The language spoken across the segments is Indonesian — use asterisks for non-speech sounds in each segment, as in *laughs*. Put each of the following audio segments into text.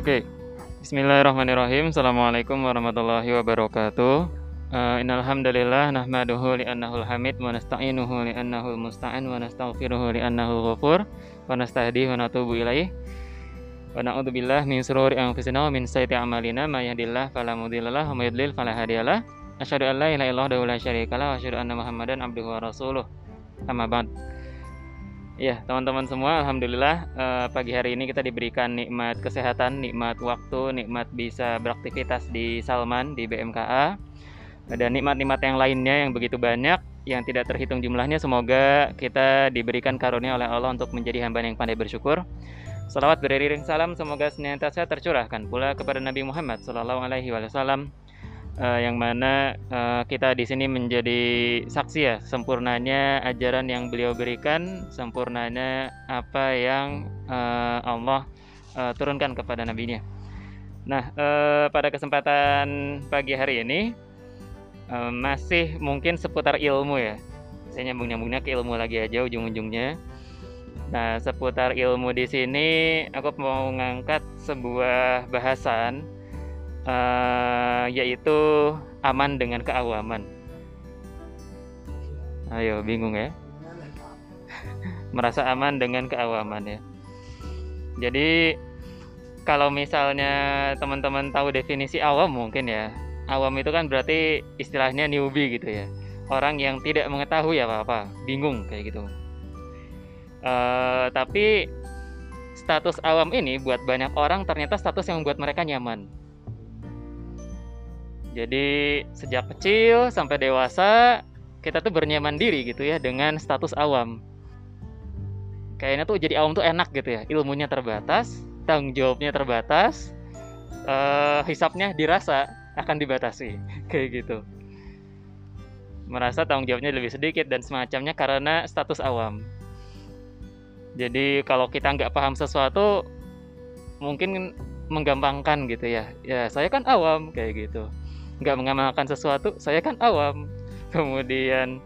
Oke. Bismillahirrahmanirrahim. Assalamualaikum warahmatullahi wabarakatuh. Uh, innal hamdalillah nahmaduhu li'annahu hamid wa nasta'inuhu li'annahu musta'an wa nastaghfiruhu li'annahu ghafur wa nastahdihi wa natubu ilaih. Wa na'udzu billahi min shururi anfusina wa min sayyiati a'malina may yahdihillahu fala mudhillalah wa may yudlil fala an la ilaha illallah wa la syarikalah wa asyhadu anna Muhammadan abduhu wa rasuluh. Amma ba'd. Ya, teman-teman semua, alhamdulillah eh, pagi hari ini kita diberikan nikmat kesehatan, nikmat waktu, nikmat bisa beraktivitas di Salman di BMKA. Dan nikmat-nikmat yang lainnya yang begitu banyak yang tidak terhitung jumlahnya. Semoga kita diberikan karunia oleh Allah untuk menjadi hamba yang pandai bersyukur. Salawat beriring salam semoga senantiasa tercurahkan pula kepada Nabi Muhammad Sallallahu Alaihi Wasallam uh, yang mana uh, kita di sini menjadi saksi ya sempurnanya ajaran yang beliau berikan, sempurnanya apa yang uh, Allah uh, turunkan kepada nabinya. Nah, uh, pada kesempatan pagi hari ini uh, masih mungkin seputar ilmu ya. Saya nyambung-nyambungnya ke ilmu lagi aja ujung-ujungnya. Nah, seputar ilmu di sini aku mau ngangkat sebuah bahasan uh, yaitu aman dengan keawaman. Ayo, bingung ya? *laughs* Merasa aman dengan keawaman ya. Jadi kalau misalnya teman-teman tahu definisi awam mungkin ya. Awam itu kan berarti istilahnya newbie gitu ya. Orang yang tidak mengetahui apa-apa, bingung kayak gitu. Uh, tapi status awam ini buat banyak orang ternyata status yang membuat mereka nyaman jadi sejak kecil sampai dewasa kita tuh bernyaman diri gitu ya dengan status awam. Kayaknya tuh jadi awam tuh enak gitu ya. Ilmunya terbatas, tanggung jawabnya terbatas, uh, hisapnya dirasa akan dibatasi *laughs* kayak gitu. Merasa tanggung jawabnya lebih sedikit dan semacamnya karena status awam. Jadi kalau kita nggak paham sesuatu mungkin menggampangkan gitu ya. Ya saya kan awam kayak gitu nggak mengamalkan sesuatu saya kan awam. Kemudian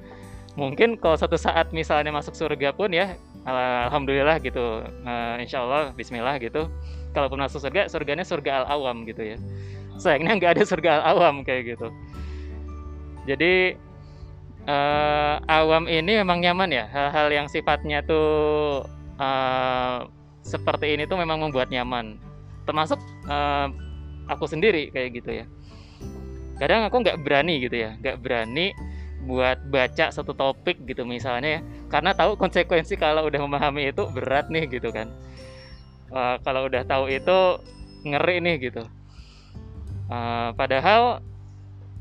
mungkin kalau satu saat misalnya masuk surga pun ya alhamdulillah gitu uh, insya Allah Bismillah gitu. Kalaupun masuk surga surganya surga al awam gitu ya. Sayangnya nggak ada surga al awam kayak gitu. Jadi uh, awam ini memang nyaman ya. Hal-hal yang sifatnya tuh uh, seperti ini tuh memang membuat nyaman. Termasuk uh, aku sendiri kayak gitu ya kadang aku nggak berani gitu ya nggak berani buat baca satu topik gitu misalnya ya. Karena tahu konsekuensi kalau udah memahami itu berat nih gitu kan. Uh, kalau udah tahu itu ngeri nih gitu. Uh, padahal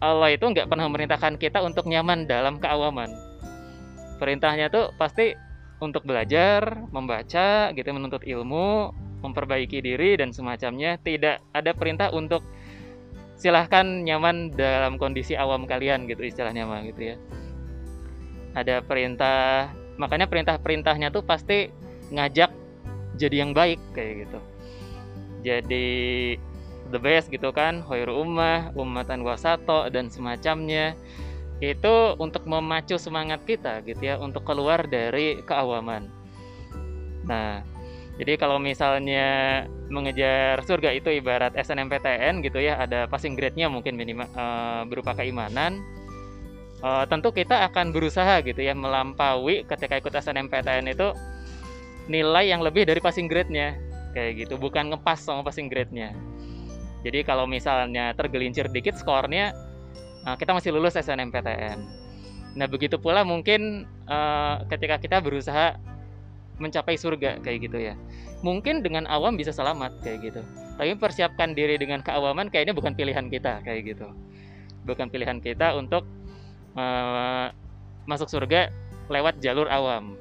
Allah itu nggak pernah memerintahkan kita untuk nyaman dalam keawaman. Perintahnya tuh pasti untuk belajar membaca gitu menuntut ilmu memperbaiki diri dan semacamnya. Tidak ada perintah untuk silahkan nyaman dalam kondisi awam kalian gitu istilahnya mah gitu ya. Ada perintah makanya perintah-perintahnya tuh pasti ngajak jadi yang baik kayak gitu. Jadi the best gitu kan hoiru ummah ummatan wasato dan semacamnya. Itu untuk memacu semangat kita gitu ya untuk keluar dari keawaman. Nah jadi kalau misalnya mengejar surga itu ibarat SNMPTN gitu ya, ada passing grade-nya mungkin minimal uh, berupa keimanan. Uh, tentu kita akan berusaha gitu ya melampaui ketika ikut SNMPTN itu nilai yang lebih dari passing grade-nya kayak gitu, bukan ngepas sama passing grade-nya. Jadi kalau misalnya tergelincir dikit skornya, uh, kita masih lulus SNMPTN. Nah begitu pula mungkin uh, ketika kita berusaha mencapai surga kayak gitu ya. Mungkin dengan awam bisa selamat kayak gitu. Tapi persiapkan diri dengan keawaman kayaknya bukan pilihan kita kayak gitu. Bukan pilihan kita untuk uh, masuk surga lewat jalur awam.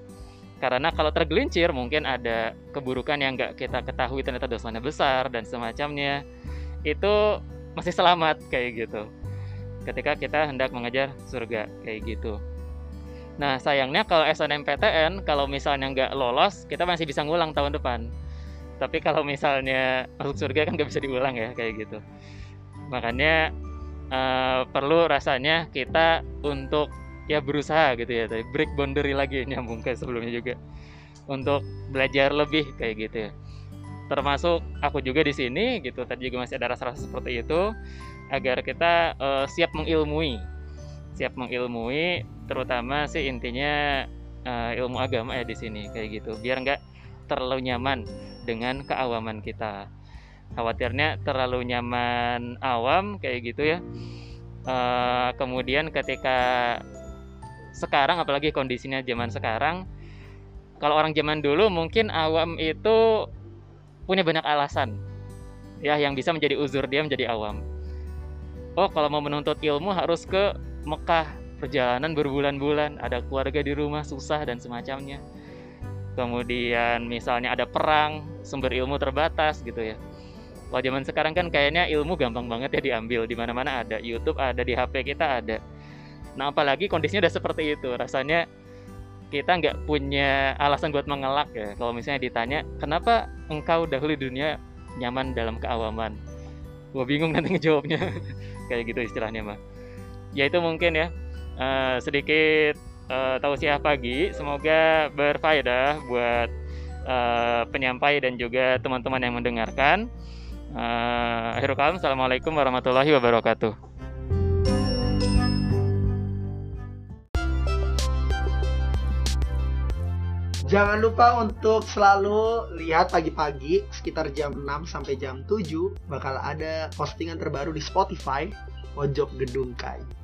Karena kalau tergelincir mungkin ada keburukan yang nggak kita ketahui ternyata dosanya besar dan semacamnya. Itu masih selamat kayak gitu. Ketika kita hendak mengejar surga kayak gitu. Nah sayangnya kalau SNMPTN kalau misalnya nggak lolos kita masih bisa ngulang tahun depan. Tapi kalau misalnya masuk surga kan nggak bisa diulang ya kayak gitu. Makanya uh, perlu rasanya kita untuk ya berusaha gitu ya, break boundary lagi *laughs* nyambung kayak sebelumnya juga untuk belajar lebih kayak gitu ya. termasuk aku juga di sini gitu tadi juga masih ada rasa-rasa seperti itu agar kita uh, siap mengilmui siap mengilmui terutama sih intinya uh, ilmu agama ya di sini kayak gitu. Biar nggak terlalu nyaman dengan keawaman kita. Khawatirnya terlalu nyaman awam kayak gitu ya. Uh, kemudian ketika sekarang apalagi kondisinya zaman sekarang kalau orang zaman dulu mungkin awam itu punya banyak alasan ya yang bisa menjadi uzur dia menjadi awam. Oh kalau mau menuntut ilmu harus ke Mekah perjalanan berbulan-bulan ada keluarga di rumah susah dan semacamnya. Kemudian misalnya ada perang sumber ilmu terbatas gitu ya. Kalau zaman sekarang kan kayaknya ilmu gampang banget ya diambil di mana-mana ada YouTube ada di HP kita ada. Nah apalagi kondisinya udah seperti itu rasanya kita nggak punya alasan buat mengelak ya. Kalau misalnya ditanya kenapa engkau dahulu dunia nyaman dalam keawaman? Gue bingung nanti ngejawabnya. *laughs* Kayak gitu istilahnya mah ya itu mungkin ya uh, sedikit uh, tausiah pagi semoga berfaedah buat uh, penyampai dan juga teman-teman yang mendengarkan. Uh, akhirul kalam assalamualaikum warahmatullahi wabarakatuh. Jangan lupa untuk selalu lihat pagi-pagi sekitar jam 6 sampai jam 7 bakal ada postingan terbaru di Spotify Pojok Gedung Kai.